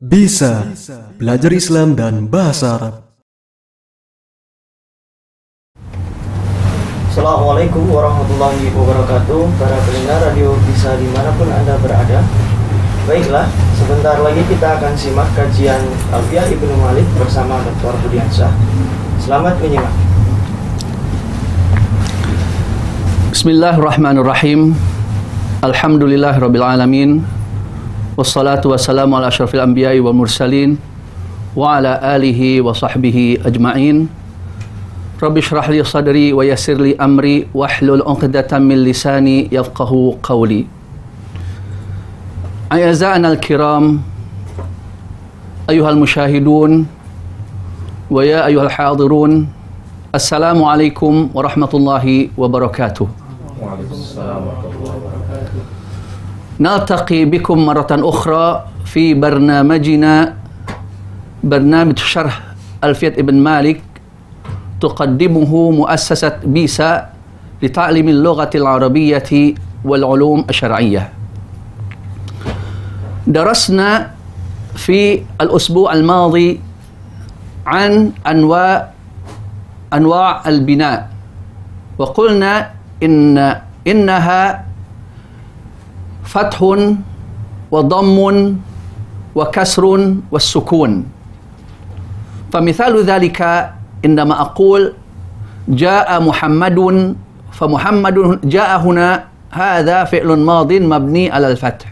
Bisa belajar Islam dan bahasa Arab. Assalamualaikum warahmatullahi wabarakatuh. Para pendengar radio bisa di mana pun Anda berada. Baiklah, sebentar lagi kita akan simak kajian Alfiah Ibnu Malik bersama Dr. Budiansyah. Selamat menyimak. Bismillahirrahmanirrahim. Alhamdulillah Rabbil Alamin والصلاة والسلام على أشرف الأنبياء والمرسلين وعلى آله وصحبه أجمعين. رب اشرح لي صدري ويسر لي أمري واحلل عقدة من لساني يفقه قولي. أعزائنا الكرام أيها المشاهدون ويا أيها الحاضرون السلام عليكم ورحمة الله وبركاته. وعليكم السلام ورحمة الله نلتقي بكم مرة أخرى في برنامجنا برنامج شرح ألفية ابن مالك تقدمه مؤسسة بيسا لتعليم اللغة العربية والعلوم الشرعية. درسنا في الأسبوع الماضي عن أنواع أنواع البناء وقلنا إن إنها فتح وضم وكسر والسكون. فمثال ذلك عندما أقول جاء محمد فمحمد جاء هنا هذا فعل ماض مبني على الفتح.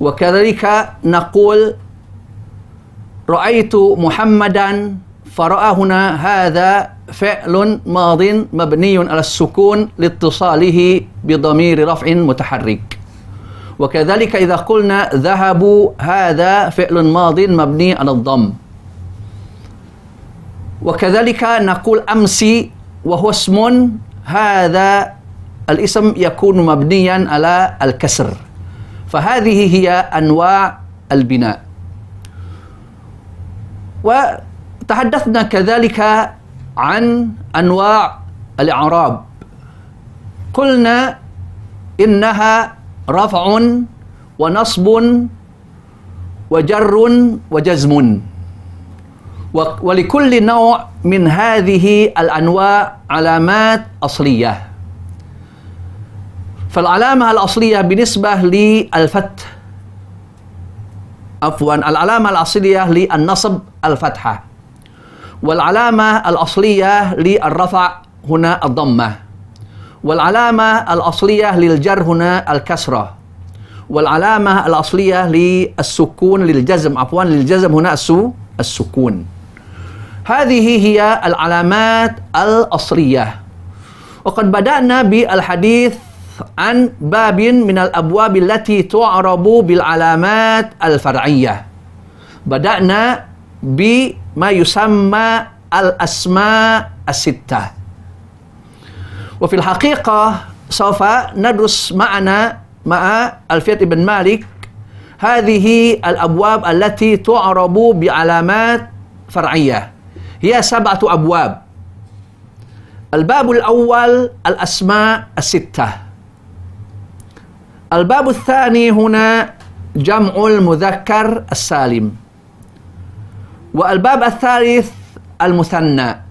وكذلك نقول رأيت محمدا فرأى هنا هذا فعل ماض مبني على السكون لاتصاله بضمير رفع متحرك. وكذلك إذا قلنا ذهبوا هذا فعل ماض مبني على الضم. وكذلك نقول أمسي وهو اسم هذا الاسم يكون مبنيا على الكسر. فهذه هي أنواع البناء. وتحدثنا كذلك عن أنواع الإعراب. قلنا إنها رفع ونصب وجر وجزم. ولكل نوع من هذه الأنواع علامات أصلية. فالعلامة الأصلية بالنسبة للفتح عفوا العلامة الأصلية للنصب الفتحة. والعلامة الأصلية للرفع هنا الضمة. والعلامة الأصلية للجر هنا الكسرة. والعلامة الأصلية للسكون للجزم عفوا للجزم هنا السو السكون. هذه هي العلامات الأصلية. وقد بدأنا بالحديث عن باب من الأبواب التي تعرب بالعلامات الفرعية. بدأنا بما يسمى الأسماء الستة. وفي الحقيقة سوف ندرس معنا مع ألفية ابن مالك هذه الأبواب التي تعرب بعلامات فرعية. هي سبعة أبواب. الباب الأول الأسماء الستة. الباب الثاني هنا جمع المذكر السالم. والباب الثالث المثنى.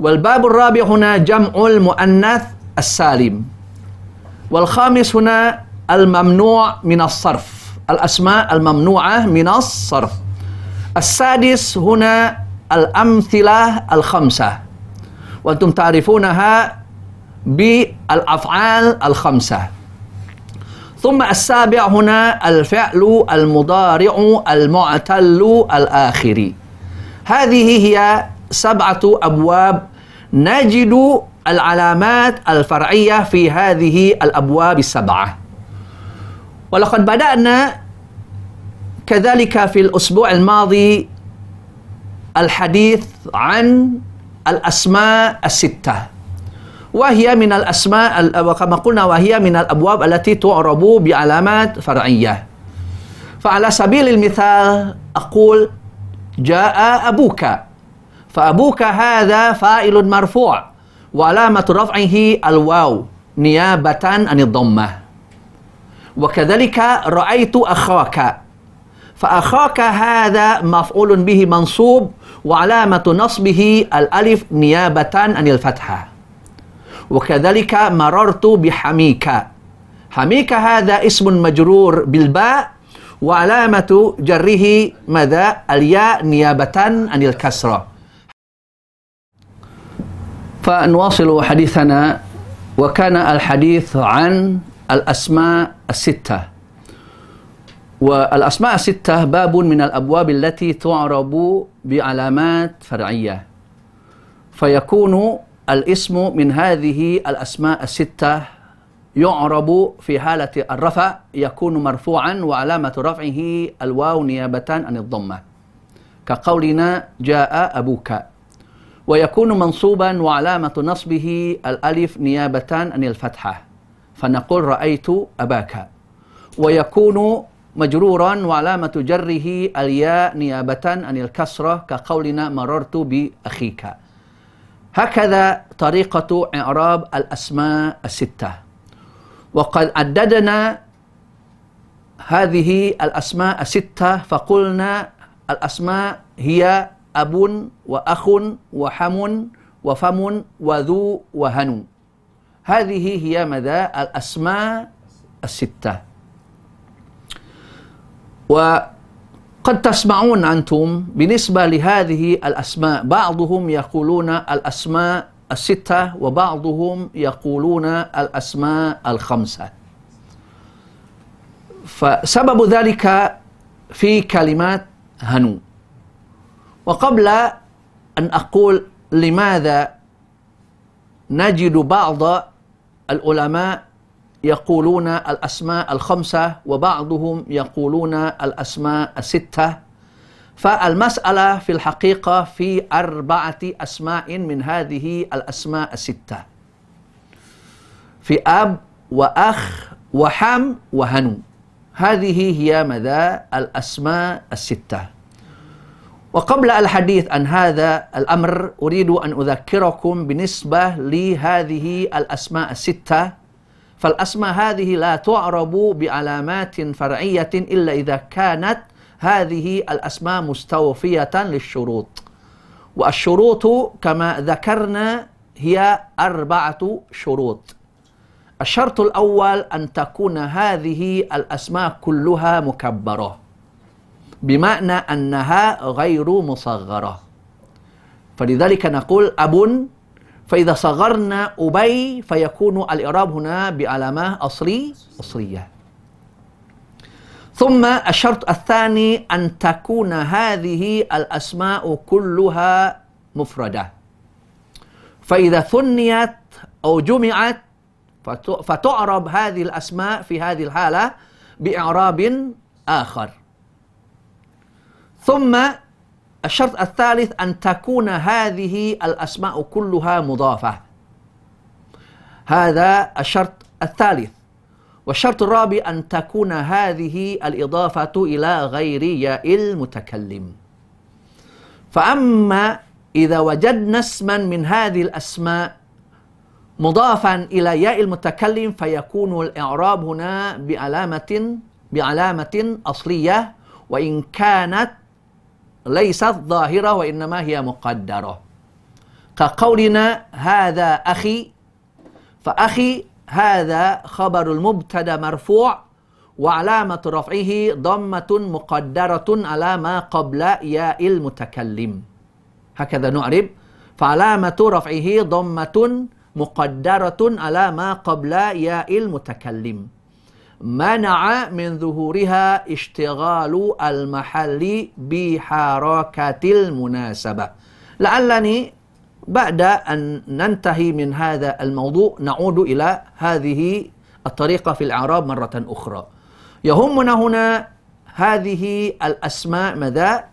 والباب الرابع هنا جمع المؤنث السالم. والخامس هنا الممنوع من الصرف. الأسماء الممنوعة من الصرف. السادس هنا الأمثلة الخمسة. وأنتم تعرفونها بالأفعال الخمسة. ثم السابع هنا الفعل المضارع المعتل الآخر. هذه هي سبعة أبواب نجد العلامات الفرعية في هذه الأبواب السبعة. ولقد بدأنا كذلك في الأسبوع الماضي الحديث عن الأسماء الستة. وهي من الأسماء وكما قلنا وهي من الأبواب التي تعرب بعلامات فرعية. فعلى سبيل المثال أقول جاء أبوك. فأبوك هذا فاعل مرفوع وعلامة رفعه الواو نيابة عن الضمة. وكذلك رأيت أخاك. فأخاك هذا مفعول به منصوب وعلامة نصبه الألف نيابة عن الفتحة. وكذلك مررت بحميك حميك هذا اسم مجرور بالباء وعلامة جره ماذا؟ الياء نيابة عن الكسرة. فنواصل حديثنا وكان الحديث عن الأسماء الستة. والأسماء الستة باب من الأبواب التي تعرب بعلامات فرعية. فيكون الاسم من هذه الأسماء الستة يعرب في حالة الرفع يكون مرفوعا وعلامة رفعه الواو نيابة عن الضمة. كقولنا جاء أبوك. ويكون منصوبا وعلامة نصبه الألف نيابة عن الفتحة. فنقول رأيت أباك. ويكون مجرورا وعلامة جره الياء نيابة عن الكسرة كقولنا مررت بأخيك. هكذا طريقة إعراب الأسماء الستة. وقد عددنا هذه الأسماء الستة فقلنا الأسماء هي أب وأخ وحم وفم وذو وهنو هذه هي مدى الأسماء الستة. وقد تسمعون أنتم بالنسبة لهذه الأسماء. بعضهم يقولون الأسماء الستة وبعضهم يقولون الأسماء الخمسة. فسبب ذلك في كلمات هنو. وقبل أن أقول لماذا نجد بعض العلماء يقولون الأسماء الخمسة وبعضهم يقولون الأسماء الستة. فالمسألة في الحقيقة في أربعة أسماء من هذه الأسماء الستة. في أب وأخ وحم وهنو. هذه هي مدى الأسماء الستة. وقبل الحديث عن هذا الأمر أريد أن أذكركم بالنسبة لهذه الأسماء الستة. فالأسماء هذه لا تعرب بعلامات فرعية إلا إذا كانت هذه الأسماء مستوفية للشروط. والشروط كما ذكرنا هي أربعة شروط. الشرط الأول أن تكون هذه الأسماء كلها مكبرة بمعنى أنها غير مصغرة. فلذلك نقول أب فإذا صغرنا أبي فيكون الإعراب هنا بعلامة أصلي أصلية. ثم الشرط الثاني أن تكون هذه الأسماء كلها مفردة. فإذا ثنيت أو جمعت فتعرب هذه الأسماء في هذه الحالة بإعراب آخر. ثم الشرط الثالث أن تكون هذه الأسماء كلها مضافة. هذا الشرط الثالث. والشرط الرابع أن تكون هذه الإضافة إلى غير ياء المتكلم. فأما إذا وجدنا اسما من هذه الأسماء مضافا إلى ياء المتكلم فيكون الإعراب هنا بعلامة بعلامة أصلية وإن كانت ليست ظاهرة وإنما هي مقدرة. كقولنا هذا أخي فأخي هذا خبر المبتدأ مرفوع وعلامة رفعه ضمة مقدرة على ما قبل ياء المتكلم. هكذا نعرب. فعلامة رفعه ضمة مقدرة على ما قبل ياء المتكلم. منع من ظهورها اشتغال المحل بحركة المناسبة. لعلني بعد أن ننتهي من هذا الموضوع نعود إلى هذه الطريقة في الإعراب مرة أخرى. يهمنا هنا هذه الأسماء ماذا؟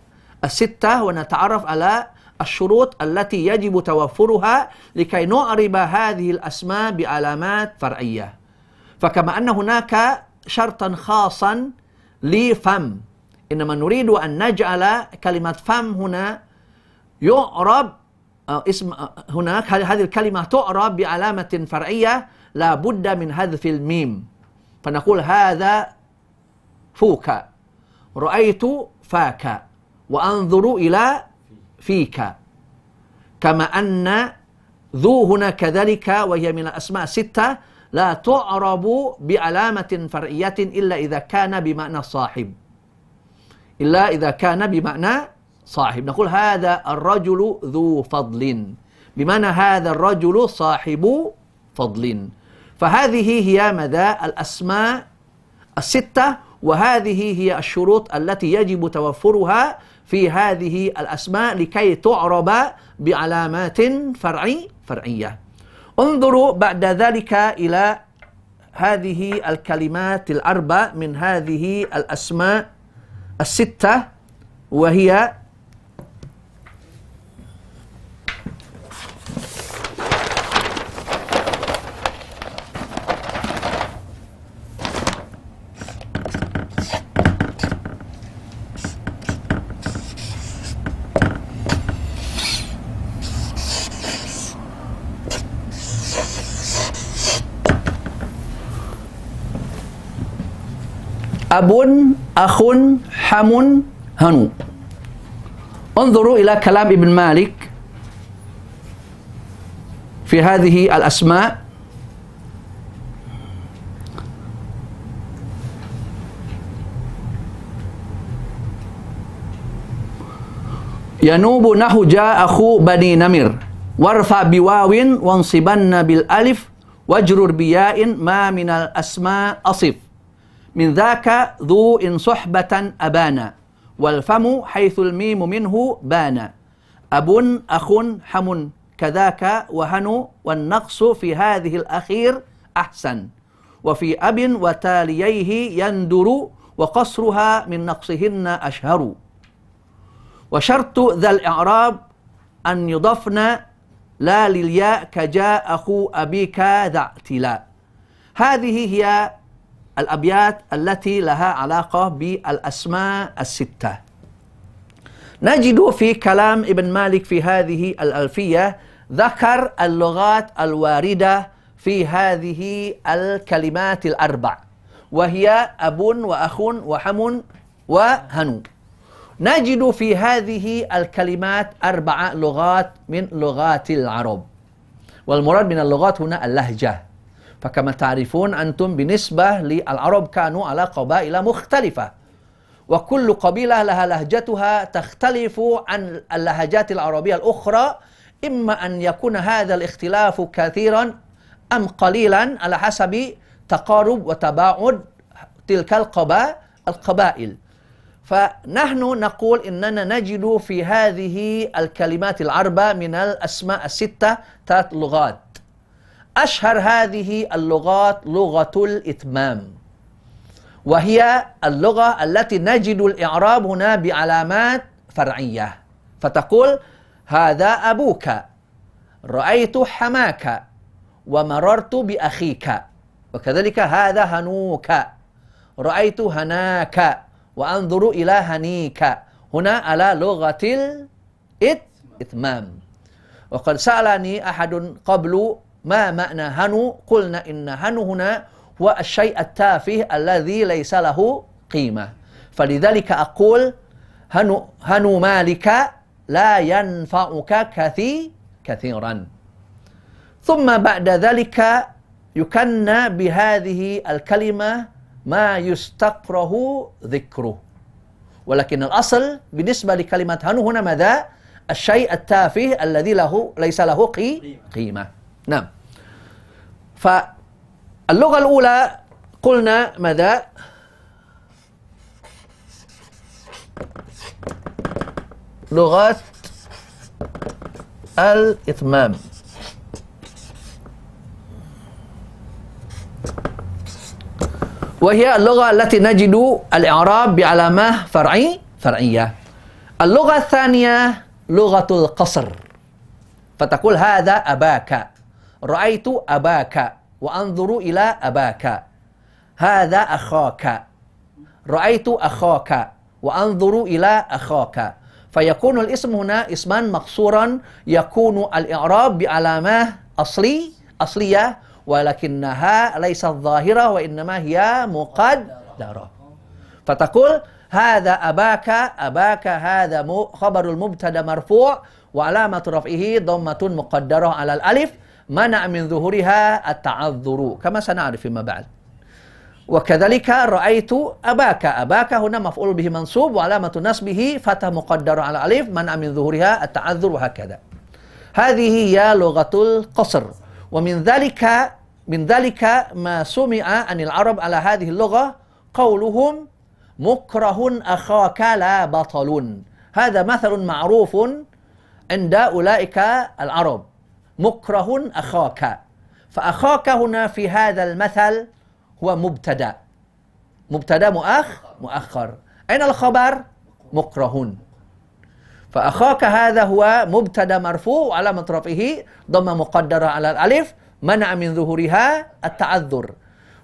الستة ونتعرف على الشروط التي يجب توفرها لكي نعرب هذه الأسماء بعلامات فرعية. فكما أن هناك شرطا خاصا لفم. إنما نريد أن نجعل كلمة فم هنا يعرب اسم هناك هذه الكلمة تعرب بعلامة فرعية لا بد من حذف الميم. فنقول هذا فوك. رأيت فاك وأنظر إلى فيك. كما أن ذو هنا كذلك وهي من الأسماء الستة لا تعرب بعلامة فرعية إلا إذا كان بمعنى صاحب. إلا إذا كان بمعنى صاحب. نقول هذا الرجل ذو فضل. بمعنى هذا الرجل صاحب فضل. فهذه هي مدى الأسماء الستة وهذه هي الشروط التي يجب توفرها في هذه الأسماء لكي تعرب بعلامات فرعي فرعية. انظروا بعد ذلك إلى هذه الكلمات الأربع من هذه الأسماء الستة وهي أب أخ حم هنو انظروا إلى كلام ابن مالك في هذه الأسماء ينوب نحو جاء أخو بني نمر وارفع بواو وانصبن بالألف واجرر بياء ما من الأسماء أصف من ذاك ذو إن صحبة أبانا والفم حيث الميم منه بانا. أب أخ حم. كذاك وهنو والنقص في هذه الأخير أحسن. وفي أب وتاليه يندر وقصرها من نقصهن أشهر. وشرط ذا الإعراب أن يضفن لا للياء كجاء أخو أبيك ذا اعتلاء. هذه هي الأبيات التي لها علاقة بالأسماء الستة. نجد في كلام ابن مالك في هذه الألفية ذكر اللغات الواردة في هذه الكلمات الأربع وهي أب وأخ وحم وهنو نجد في هذه الكلمات أربع لغات من لغات العرب. والمراد من اللغات هنا اللهجة. فكما تعرفون أنتم بالنسبة للعرب كانوا على قبائل مختلفة. وكل قبيلة لها لهجتها تختلف عن اللهجات العربية الأخرى إما أن يكون هذا الاختلاف كثيرا أم قليلا على حسب تقارب وتباعد تلك القبائل. فنحن نقول إننا نجد في هذه الكلمات العربة من الأسماء الستة ثلاث لغات. أشهر هذه اللغات لغة الإتمام وهي اللغة التي نجد الإعراب هنا بعلامات فرعية. فتقول هذا أبوك رأيت حماك ومررت بأخيك وكذلك هذا هنوك رأيت هناك وأنظر إلى هنيك. هنا على لغة الإتمام وقد سألني أحد قبل ما معنى هنو؟ قلنا إن هنو هنا هو الشيء التافه الذي ليس له قيمة. فلذلك أقول هنو, هنو مالك لا ينفعك كثير كثيرا. ثم بعد ذلك يكنى بهذه الكلمة ما يستكره ذكره. ولكن الأصل بالنسبة لكلمة هنو هنا ماذا؟ الشيء التافه الذي له ليس له قيمة. نعم. فاللغة الأولى قلنا ماذا؟ لغة الإتمام. وهي اللغة التي نجد الإعراب بعلامة فرعي فرعية. اللغة الثانية لغة القصر. فتقول هذا أباك. رأيت أباك وأنظر إلى أباك. هذا أخاك. رأيت أخاك وأنظر إلى أخاك. فيكون الاسم هنا اسما مقصورا يكون الإعراب بعلامة أصلي أصلية ولكنها ليست ظاهرة وإنما هي مقدرة. فتقول هذا أباك أباك هذا خبر المبتدأ مرفوع وعلامة رفعه ضمة مقدرة على الألف. منع من ظهورها التعذر كما سنعرف فيما بعد. وكذلك رأيت أباك أباك هنا مفعول به منصوب وعلامة نصبه فتح مقدر على ألف منع من ظهورها التعذر وهكذا. هذه هي لغة القصر. ومن ذلك من ذلك ما سمع عن العرب على هذه اللغة قولهم مكره أخاك لا بطل. هذا مثل معروف عند أولئك العرب. مكره أخاك. فأخاك هنا في هذا المثل هو مبتدأ. مبتدأ مؤخ مؤخر. أين الخبر؟ مكره فأخاك هذا هو مبتدأ مرفوع وعلامة رفعه ضم مقدرة على الألف منع من ظهورها التعذر.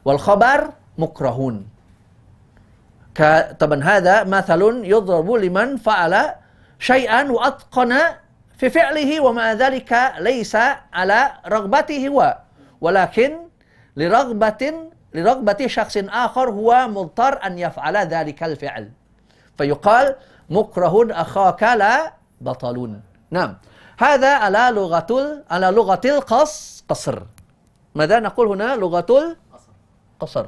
والخبر مكرهون طبعا هذا مثل يضرب لمن فعل شيئا وأتقن في فعله ومع ذلك ليس على رغبته هو ولكن لرغبة لرغبة شخص آخر هو مضطر أن يفعل ذلك الفعل. فيقال مكره أخاك لا بطل نعم. هذا على لغة على لغة القص قصر ماذا نقول هنا؟ لغة القصر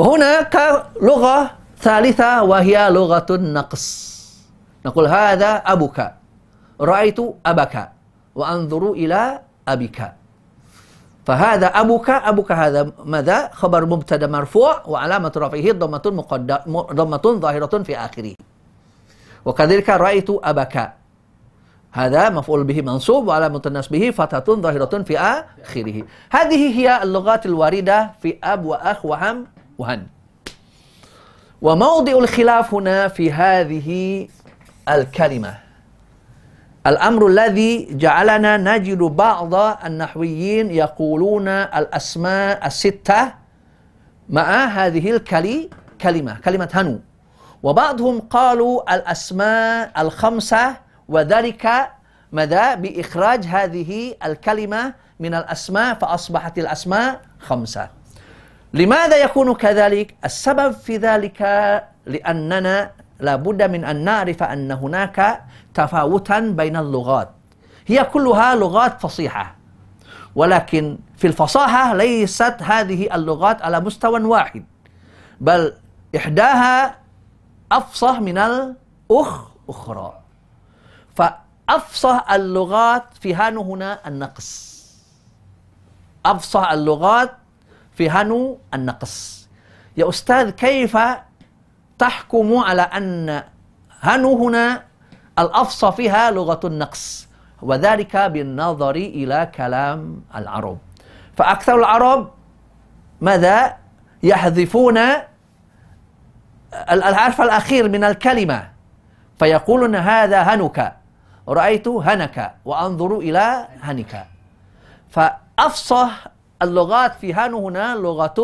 وهناك لغة ثالثة وهي لغة النقص. نقول هذا أبوك. رأيت أبك وأنظر إلى أبيك. فهذا أبوك أبوك هذا ماذا؟ خبر مبتدأ مرفوع وعلامة رفعه ضمة ضمة ظاهرة في آخره. وكذلك رأيت أبك هذا مفعول به منصوب وعلامة نصبه فتحة ظاهرة في آخره. هذه هي اللغات الواردة في أب وأخ وهم وهن. وموضع الخلاف هنا في هذه الكلمة. الأمر الذي جعلنا نجد بعض النحويين يقولون الأسماء الستة مع هذه الكلمة كلمة كلمة هنو. وبعضهم قالوا الأسماء الخمسة وذلك ماذا؟ بإخراج هذه الكلمة من الأسماء فأصبحت الأسماء خمسة. لماذا يكون كذلك؟ السبب في ذلك لأننا لابد من أن نعرف أن هناك تفاوتا بين اللغات. هي كلها لغات فصيحة. ولكن في الفصاحة ليست هذه اللغات على مستوى واحد بل إحداها أفصح من الأخ أخرى. فأفصح اللغات في هنا النقص. أفصح اللغات في هنو النقص. يا أستاذ كيف تحكم على أن هنو هنا الأفصى فيها لغة النقص؟ وذلك بالنظر إلى كلام العرب. فأكثر العرب ماذا يحذفون الحرف الأخير من الكلمة فيقولون هذا هنك. رأيت هنك وأنظر إلى هنك. فأفصح اللغات في هانو هنا لغة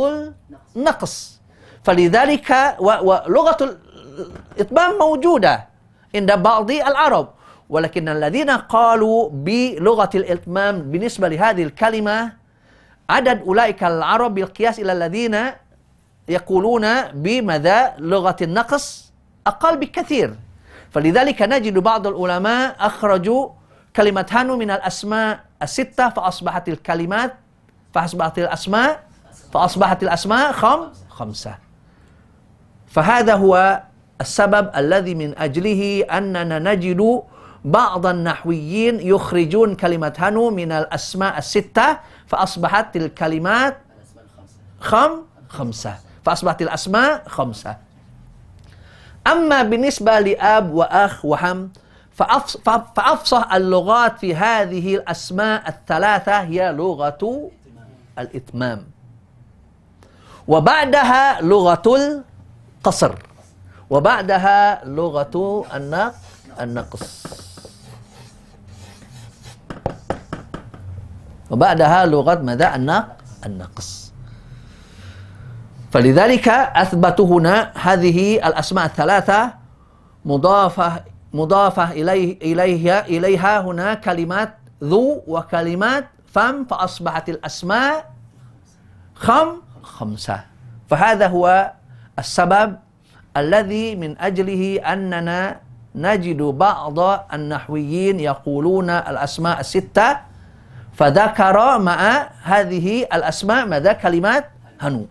النقص. فلذلك ولغة الإتمام موجودة عند بعض العرب. ولكن الذين قالوا بلغة الإتمام بالنسبة لهذه الكلمة عدد أولئك العرب بالقياس إلى الذين يقولون بماذا لغة النقص أقل بكثير. فلذلك نجد بعض العلماء أخرجوا كلمة هانو من الأسماء الستة فأصبحت الكلمات فأصبحت الأسماء فأصبحت الأسماء خم خمسة. فهذا هو السبب الذي من أجله أننا نجد بعض النحويين يخرجون كلمة هنو من الأسماء الستة فأصبحت الكلمات خم خمسة. فأصبحت الأسماء خمسة. أما بالنسبة لأب وأخ وهم فأفصح اللغات في هذه الأسماء الثلاثة هي لغة الإتمام. وبعدها لغة القصر. وبعدها لغة النق النقص. وبعدها لغة ماذا؟ النق النقص. فلذلك أثبتوا هنا هذه الأسماء الثلاثة مضافة مضافة إليه إليها إليها هنا كلمات ذو وكلمات الفم فأصبحت الأسماء خم خمسة. فهذا هو السبب الذي من أجله أننا نجد بعض النحويين يقولون الأسماء الستة فذكر مع هذه الأسماء ماذا كلمات هنو.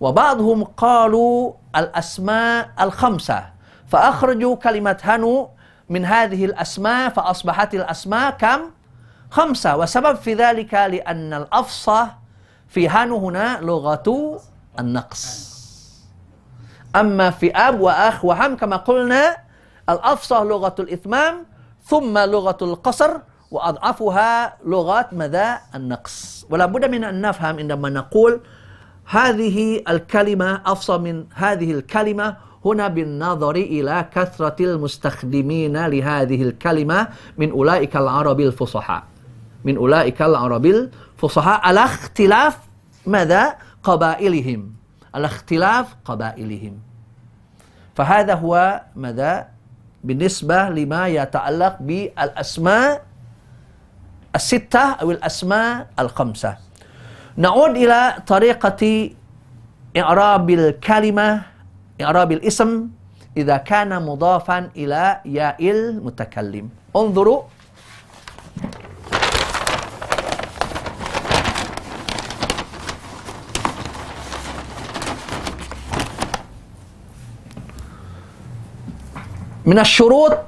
وبعضهم قالوا الأسماء الخمسة. فأخرجوا كلمة هنو من هذه الأسماء فأصبحت الأسماء كم؟ خمسة. وسبب في ذلك لأن الأفصح في هنو هنا لغة النقص. أما في أب وأخ وهم كما قلنا الأفصح لغة الإتمام ثم لغة القصر وأضعفها لغة ماذا؟ النقص. ولا بد من أن نفهم عندما نقول هذه الكلمة أفصح من هذه الكلمة هنا بالنظر إلى كثرة المستخدمين لهذه الكلمة من أولئك العرب الفصحاء. من أولئك العرب الفصحاء على اختلاف ماذا؟ قبائلهم. على اختلاف قبائلهم. فهذا هو ماذا؟ بالنسبة لما يتعلق بالأسماء الستة أو الأسماء الخمسة. نعود إلى طريقة إعراب الكلمة إعراب الاسم إذا كان مضافا إلى ياء المتكلم. انظروا من الشروط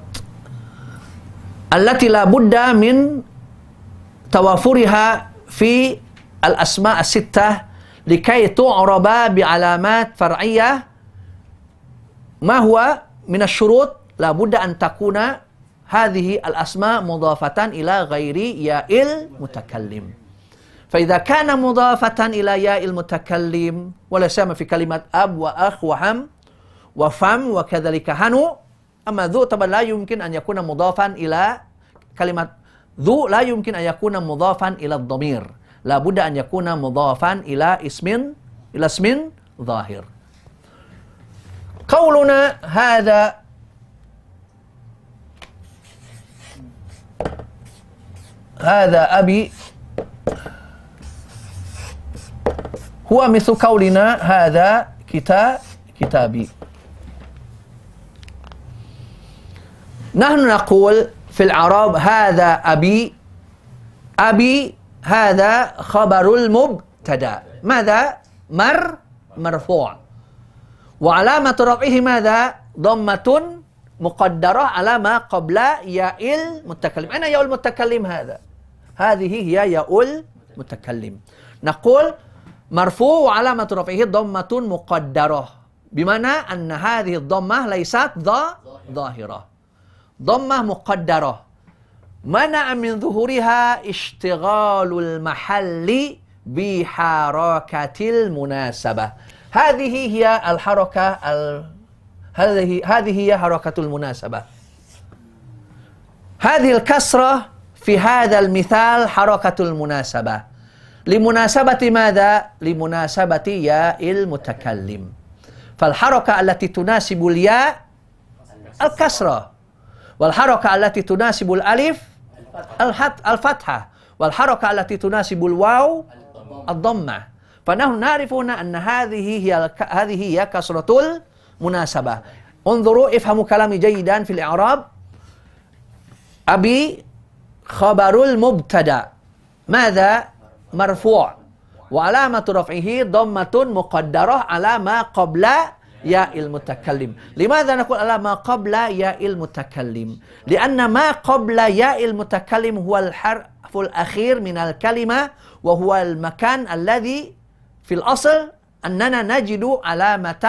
التي لا بد من توافرها في الأسماء الستة لكي تعرب بعلامات فرعية ما هو من الشروط لا بد أن تكون هذه الأسماء مضافة إلى غير ياء المتكلم فإذا كان مضافة إلى ياء المتكلم ولا سيما في كلمة أب وأخ وهم وفم وكذلك هنو أما ذو طبعا لا يمكن أن يكون مضافا إلى كلمة ذو لا يمكن أن يكون مضافا إلى الضمير لا بد أن يكون مضافا إلى اسم إلى اسم ظاهر قولنا هذا هذا أبي هو مثل قولنا هذا كتاب كتابي نحن نقول في العرب هذا أبي أبي هذا خبر المبتدأ. ماذا؟ مر مرفوع. وعلامة رفعه ماذا؟ ضمة مقدرة على ما قبل ياء المتكلم. أين ياء المتكلم هذا؟ هذه هي ياء المتكلم. نقول مرفوع وعلامة رفعه ضمة مقدرة بمعنى أن هذه الضمة ليست ظاهرة. ضمة مقدرة. منع من ظهورها اشتغال المحل بحركة المناسبة. هذه هي الحركة ال... هذه هذه هي حركة المناسبة. هذه الكسرة في هذا المثال حركة المناسبة. لمناسبة ماذا؟ لمناسبة ياء المتكلم. فالحركة التي تناسب الياء الكسرة. والحركة التي تناسب الألف الفتحة والحركة التي تناسب الواو الضمة فنحن نعرف هنا أن هذه هي هذه هي كسرة المناسبة انظروا افهموا كلامي جيدا في الإعراب أبي خبر المبتدأ ماذا مرفوع وعلامة رفعه ضمة مقدرة على ما قبل ياء المتكلم. لماذا نقول على ما قبل ياء المتكلم؟ لأن ما قبل ياء المتكلم هو الحرف الأخير من الكلمة وهو المكان الذي في الأصل أننا نجد علامة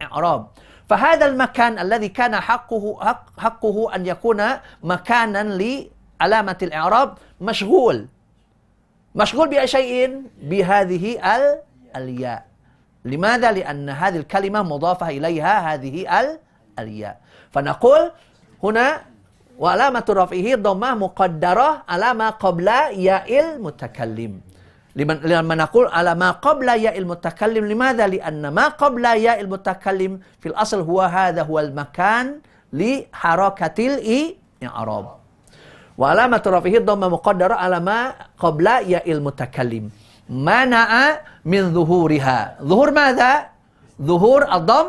الإعراب. فهذا المكان الذي كان حقه حق حقه أن يكون مكانا لعلامة الإعراب مشغول. مشغول بأي شيء بهذه الياء. لماذا؟ لأن هذه الكلمة مضافة إليها هذه الياء فنقول هنا وعلامة رفعه ضمة مقدرة على ما قبل ياء المتكلم لما نقول على ما قبل ياء المتكلم لماذا؟ لأن ما قبل ياء المتكلم في الأصل هو هذا هو المكان لحركة الإعراب وعلامة رفعه الضمة مقدرة على ما قبل ياء المتكلم منع من ظهورها. ظهور ماذا؟ ظهور الضم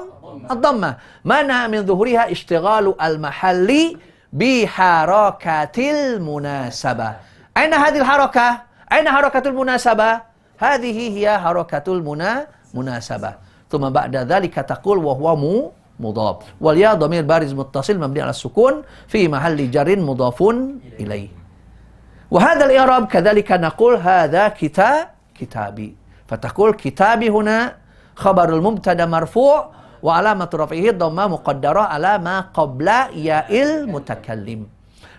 الضمة. منع من ظهورها اشتغال المحل بحركة المناسبة. أين هذه الحركة؟ أين حركة المناسبة؟ هذه هي حركة المناسبة ثم بعد ذلك تقول وهو مو مضاف. والياء ضمير بارز متصل مبني على السكون في محل جر مضاف إليه. وهذا الإعراب كذلك نقول هذا كتاب كتابي فتقول كتابي هنا خبر المبتدا مرفوع وعلامة رفعه الضمة مقدرة على ما قبل ياء المتكلم.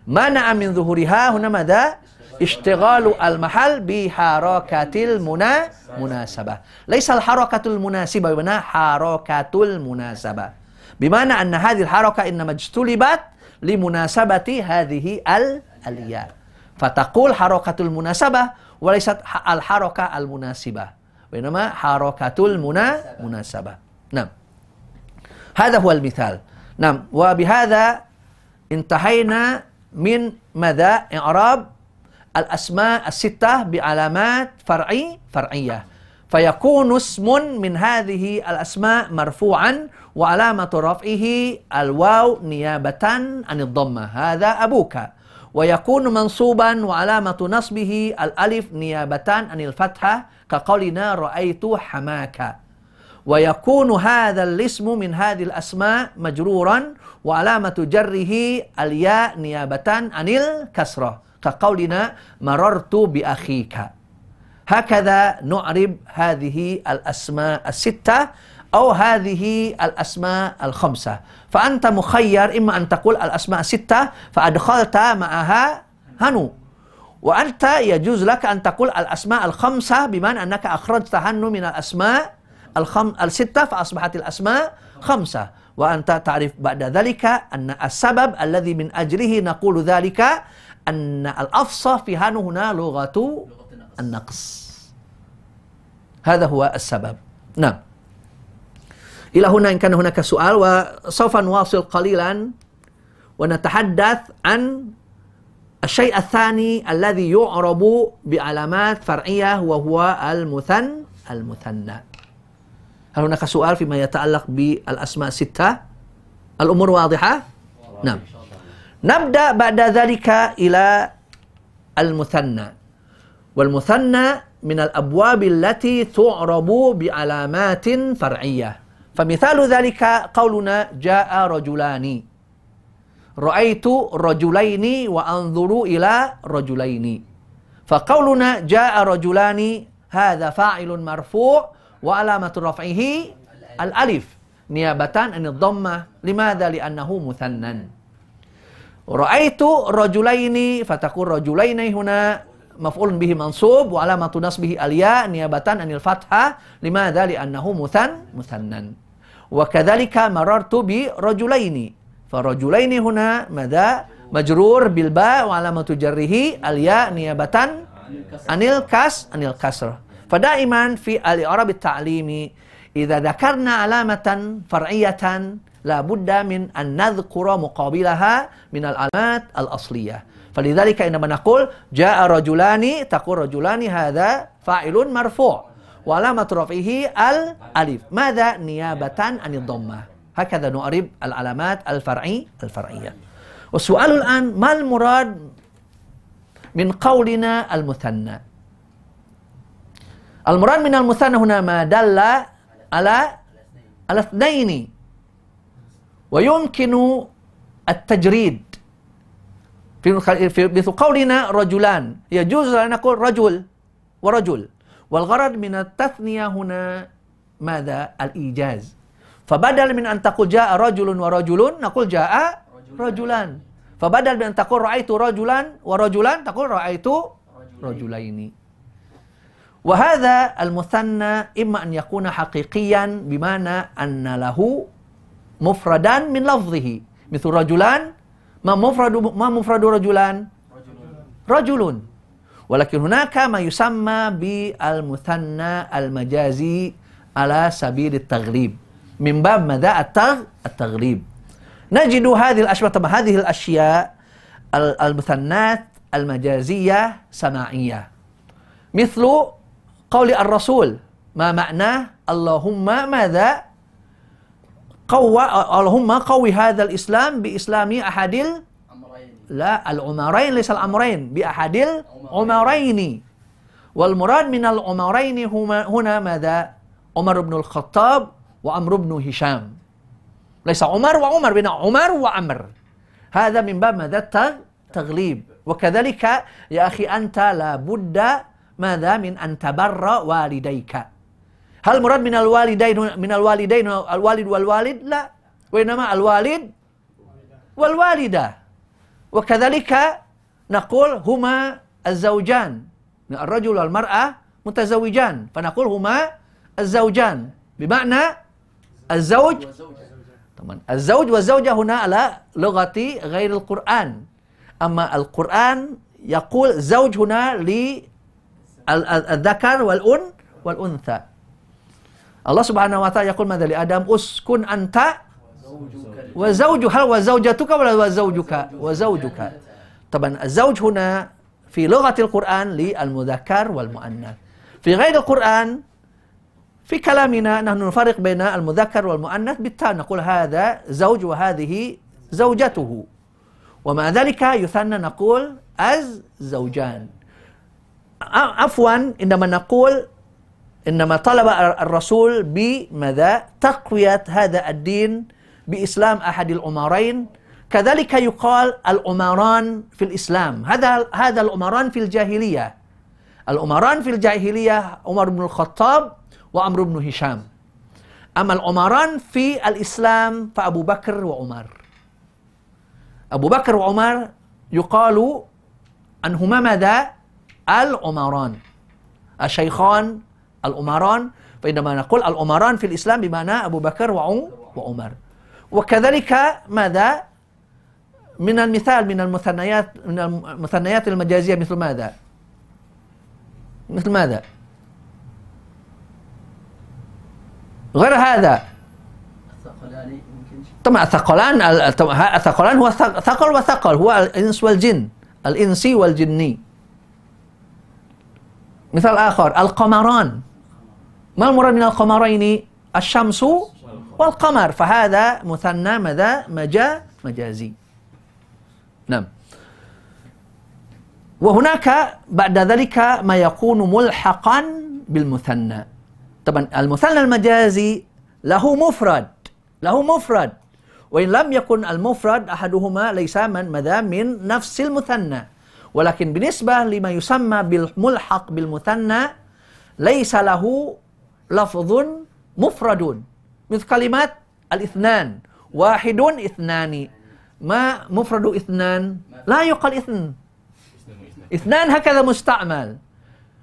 منع من ظهورها هنا ماذا؟ اشتغال المحل بحركة المناسبة ليس الحركة المناسبة بمعنى حركة المناسبة. بمعنى أن هذه الحركة إنما اجتلبت لمناسبة هذه الياء. فتقول حركة المناسبة وليست الحركة المناسبة وإنما حركة المناسبة. نعم. هذا هو المثال. نعم. وبهذا انتهينا من ماذا إعراب الأسماء الستة بعلامات فرعي فرعية. فيكون اسم من هذه الأسماء مرفوعا وعلامة رفعه الواو نيابة عن الضمة. هذا أبوك. ويكون منصوبا وعلامة نصبه الألف نيابة عن الفتحة كقولنا رأيت حماك. ويكون هذا الاسم من هذه الأسماء مجرورا وعلامة جره الياء نيابة عن الكسرة كقولنا مررت بأخيك. هكذا نعرب هذه الأسماء الستة أو هذه الأسماء الخمسة. فأنت مخير إما أن تقول الأسماء الستة فأدخلت معها هنو. وأنت يجوز لك أن تقول الأسماء الخمسة بمعنى أنك أخرجت هنو من الأسماء الخم... الستة فأصبحت الأسماء خمسة. وأنت تعرف بعد ذلك أن السبب الذي من أجله نقول ذلك أن الأفصى في هنو هنا لغة النقص. هذا هو السبب. نعم. إلى هنا إن كان هناك سؤال وسوف نواصل قليلا ونتحدث عن الشيء الثاني الذي يعرب بعلامات فرعية وهو المثن المثنى. هل هناك سؤال فيما يتعلق بالأسماء الستة؟ الأمور واضحة؟ نعم. نبدأ بعد ذلك إلى المثنى. والمثنى من الأبواب التي تعرب بعلامات فرعية. فمثال ذلك قولنا جاء رجلان رأيت رجلين وأنظر إلى رجلين فقولنا جاء رجلان هذا فاعل مرفوع وعلامة رفعه الألف نيابة عن الضمة لماذا؟ لأنه مثنى رأيت رجلين فتقول رجلين هنا مفعول به منصوب وعلامة نصبه الياء نيابة عن الفتحة لماذا؟ لأنه مثن مثنى وكذلك مررت برجلين فرجلين هنا ماذا؟ مجرور بالباء وعلامة جره الياء نيابة عن الكس عن الكسر فدائما في الإعراب التعليمي إذا ذكرنا علامة فرعية لا بد من أن نذكر مقابلها من العلامات الأصلية فلذلك عندما نقول جاء رجلان تقول رجلان هذا فاعل مرفوع وعلامة رفعه الألف ماذا نيابة عن الضمة؟ هكذا نعرب العلامات الفرعي الفرعية. والسؤال الآن ما المراد من قولنا المثنى؟ المراد من المثنى هنا ما دل على على اثنين ويمكن التجريد. في مثل قولنا رجلان. يجوز أن نقول رجل ورجل. والغرض من التثنية هنا ماذا؟ الإيجاز فبدل من أن تقول جاء رجل ورجل نقول جاء رجلان فبدل من أن تقول رأيت رجلا ورجلان تقول رأيت رجلين وهذا المثنى إما أن يكون حقيقيا بمعنى أن له مفردا من لفظه مثل رجلان ما مفرد ما مفرد رجلان رجل ولكن هناك ما يسمى بالمثنى المجازي على سبيل التغريب من باب ماذا؟ التغ التغريب نجد هذه الأشياء طبعا هذه الأشياء ال- المثنات المجازية سماعية. مثل قول الرسول ما معناه؟ اللهم ماذا؟ قوى اللهم قوي هذا الإسلام بإسلام أحد لا العمرين ليس الأمرين بأحد العمرين والمراد من العمرين هما هنا ماذا؟ عمر بن الخطاب وعمر بن هشام. ليس عمر وعمر بين عمر وعمر. هذا من باب ماذا؟ التغ- تغليب. وكذلك يا أخي أنت لابد ماذا؟ من أن تبر والديك. هل المراد من الوالدين من الوالدين الوالد والوالد؟ لا. وإنما الوالد والوالدة. وكذلك نقول هما الزوجان. الرجل والمرأة متزوجان. فنقول هما الزوجان. بمعنى الزوج. طبعا الزوج والزوجة هنا على لغة غير القرآن. أما القرآن يقول زوج هنا للذكر والأن والأنثى. الله سبحانه وتعالى يقول ماذا لآدم؟ أسكن أنت وزوجك. هل وزوجتك ولا وزوجك؟ وزوجك. طبعا الزوج هنا في لغة القرآن للمذكر والمؤنث. في غير القرآن في كلامنا نحن نفرق بين المذكر والمؤنث بالتاء. نقول هذا زوج وهذه زوجته. ومع ذلك يثنى نقول الزوجان عفوا عندما نقول إنما طلب الرسول بماذا؟ تقوية هذا الدين بإسلام أحد الأمرين. كذلك يقال الأمران في الإسلام. هذا هذا الأمران في الجاهلية. الأمران في الجاهلية عمر بن الخطاب وعمرو بن هشام. أما الأمران في الإسلام فأبو بكر وعمر. أبو بكر وعمر يقال عنهما ماذا؟ الأمران. الشيخان الأمران. فإنما نقول الأمران في الإسلام بمعنى أبو بكر وعم- وعمر. وكذلك ماذا؟ من المثال من المثنيات من المثنيات المجازية مثل ماذا؟ مثل ماذا؟ غير هذا طبعا الثقلان الثقلان هو ثق- ثقل وثقل هو الإنس والجن الإنسي والجني مثال آخر القمران ما المراد من القمرين الشمس والقمر فهذا مثنى ماذا مجا مجازي. نعم. وهناك بعد ذلك ما يكون ملحقا بالمثنى. طبعا المثنى المجازي له مفرد له مفرد. وإن لم يكن المفرد أحدهما ليس من ماذا؟ من نفس المثنى. ولكن بالنسبة لما يسمى بالملحق بالمثنى ليس له لفظ مفرد. مثل كلمات الاثنان واحد اثنان ما مفرد اثنان لا يقال اثن اثنان هكذا مستعمل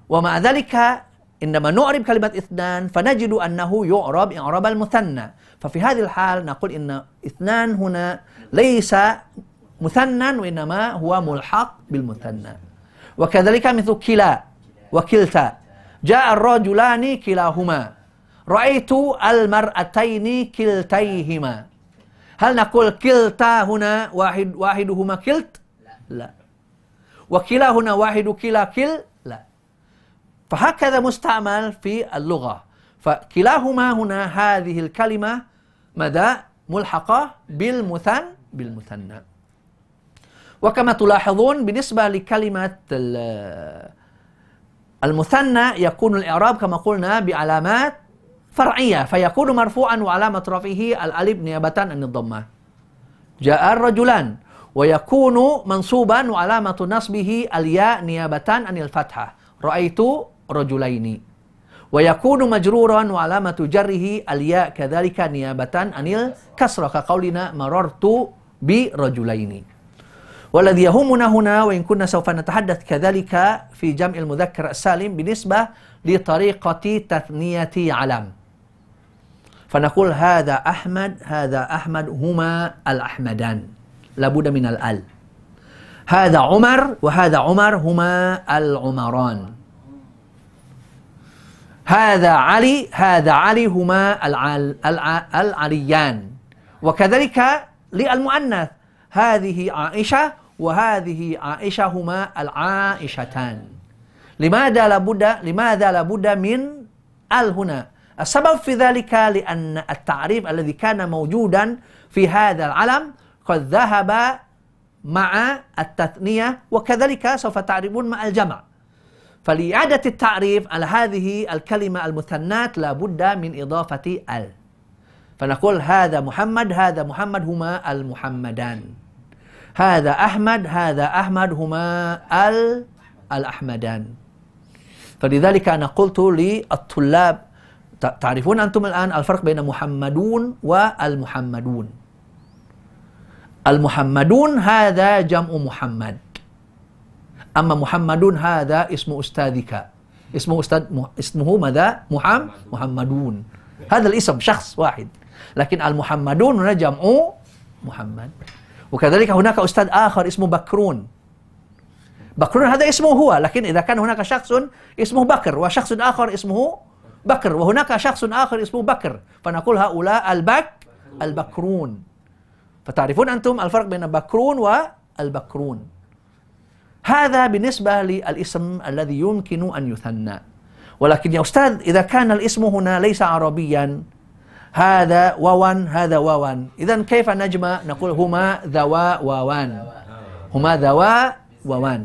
ومع ذلك عندما نعرب كلمة اثنان فنجد أنه يعرب إعراب المثنى ففي هذه الحال نقول إن اثنان هنا ليس مثنى وإنما هو ملحق بالمثنى وكذلك مثل كلا وكلتا جاء الرجلان كلاهما رأيت المرأتين كلتيهما. هل نقول كلتا هنا واحد واحدهما كلت؟ لا. وكلا هنا واحد كلا كل؟ لا. فهكذا مستعمل في اللغة. فكلاهما هنا هذه الكلمة ماذا؟ ملحقة بالمثن بالمثنى. وكما تلاحظون بالنسبة لكلمة ال- المثنى يكون الإعراب كما قلنا بعلامات فرعية فيكون مرفوعا وعلامة رفعه الألف نيابة عن الضمة جاء الرجلان ويكون منصوبا وعلامة نصبه الياء نيابة عن الفتحة رأيت رجلين ويكون مجرورا وعلامة جره الياء كذلك نيابة عن الكسرة كقولنا مررت برجلين والذي يهمنا هنا وإن كنا سوف نتحدث كذلك في جمع المذكر السالم بالنسبة لطريقة تثنية علم فنقول هذا أحمد هذا أحمد هما الأحمدان. لابد من الأل. هذا عمر وهذا عمر هما العمران. هذا علي هذا علي هما العل الع- العليان. وكذلك للمؤنث هذه عائشة وهذه عائشة هما العائشتان. لماذا لابد لماذا لابد من ال هنا؟ السبب في ذلك لأن التعريف الذي كان موجودا في هذا العلم قد ذهب مع التثنية وكذلك سوف تعرفون مع الجمع. فلإعادة التعريف على هذه الكلمة المثنات لابد من إضافة ال. فنقول هذا محمد هذا محمد هما المحمدان. هذا أحمد هذا أحمد هما ال الأحمدان. فلذلك أنا قلت للطلاب تعرفون أنتم الآن الفرق بين محمدون والمحمدون. المحمدون هذا جمع محمد. أما محمدون هذا اسم أستاذك. اسمه أستاذ اسمه ماذا؟ محمد محمدون. هذا الاسم شخص واحد. لكن المحمدون هنا جمع محمد. وكذلك هناك أستاذ آخر اسمه بكرون. بكرون هذا اسمه هو لكن إذا كان هناك شخص اسمه بكر وشخص آخر اسمه بكر وهناك شخص آخر اسمه بكر فنقول هؤلاء البك البكرون. فتعرفون أنتم الفرق بين بكرون والبكرون. هذا بالنسبة للاسم الذي يمكن أن يثنى. ولكن يا أستاذ إذا كان الاسم هنا ليس عربيا هذا واوان هذا واوان. إذا كيف نجمع؟ نقول هما ذوا واوان. هما ذوا واوان.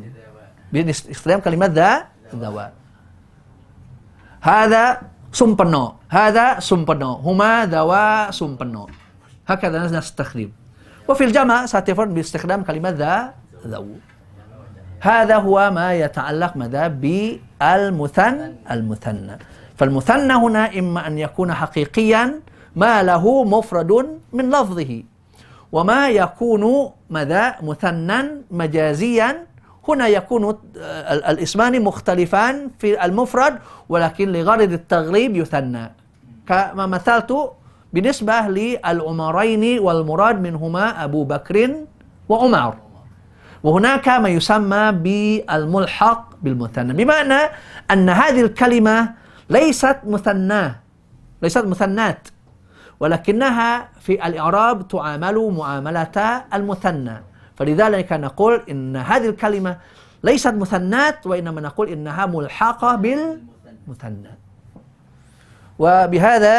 بإستخدام كلمة ذا ذوا هذا سمبنو هذا سمبنو هما ذوا سمبنو. هكذا نستخدم وفي الجمع ستفرد باستخدام كلمة ذا ذو. هذا هو ما يتعلق ماذا؟ بالمثن المثنى. فالمثنى هنا إما أن يكون حقيقيا ما له مفرد من لفظه وما يكون ماذا؟ مثنى مجازيا هنا يكون الإسمان مختلفان في المفرد ولكن لغرض التغليب يثنى. كما مثلت بالنسبة للعمرين والمراد منهما أبو بكر وعمر. وهناك ما يسمى بالملحق بالمثنى. بمعنى أن هذه الكلمة ليست مثناه ليست مثنات ولكنها في الإعراب تعامل معاملة المثنى. فلذلك نقول إن هذه الكلمة ليست مثنات وإنما نقول إنها ملحقة بالمثنى. وبهذا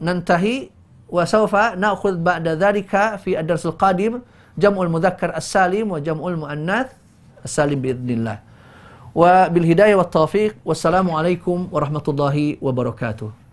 ننتهي وسوف نأخذ بعد ذلك في الدرس القادم جمع المذكر السالم وجمع المؤنث السالم بإذن الله. وبالهداية والتوفيق والسلام عليكم ورحمة الله وبركاته.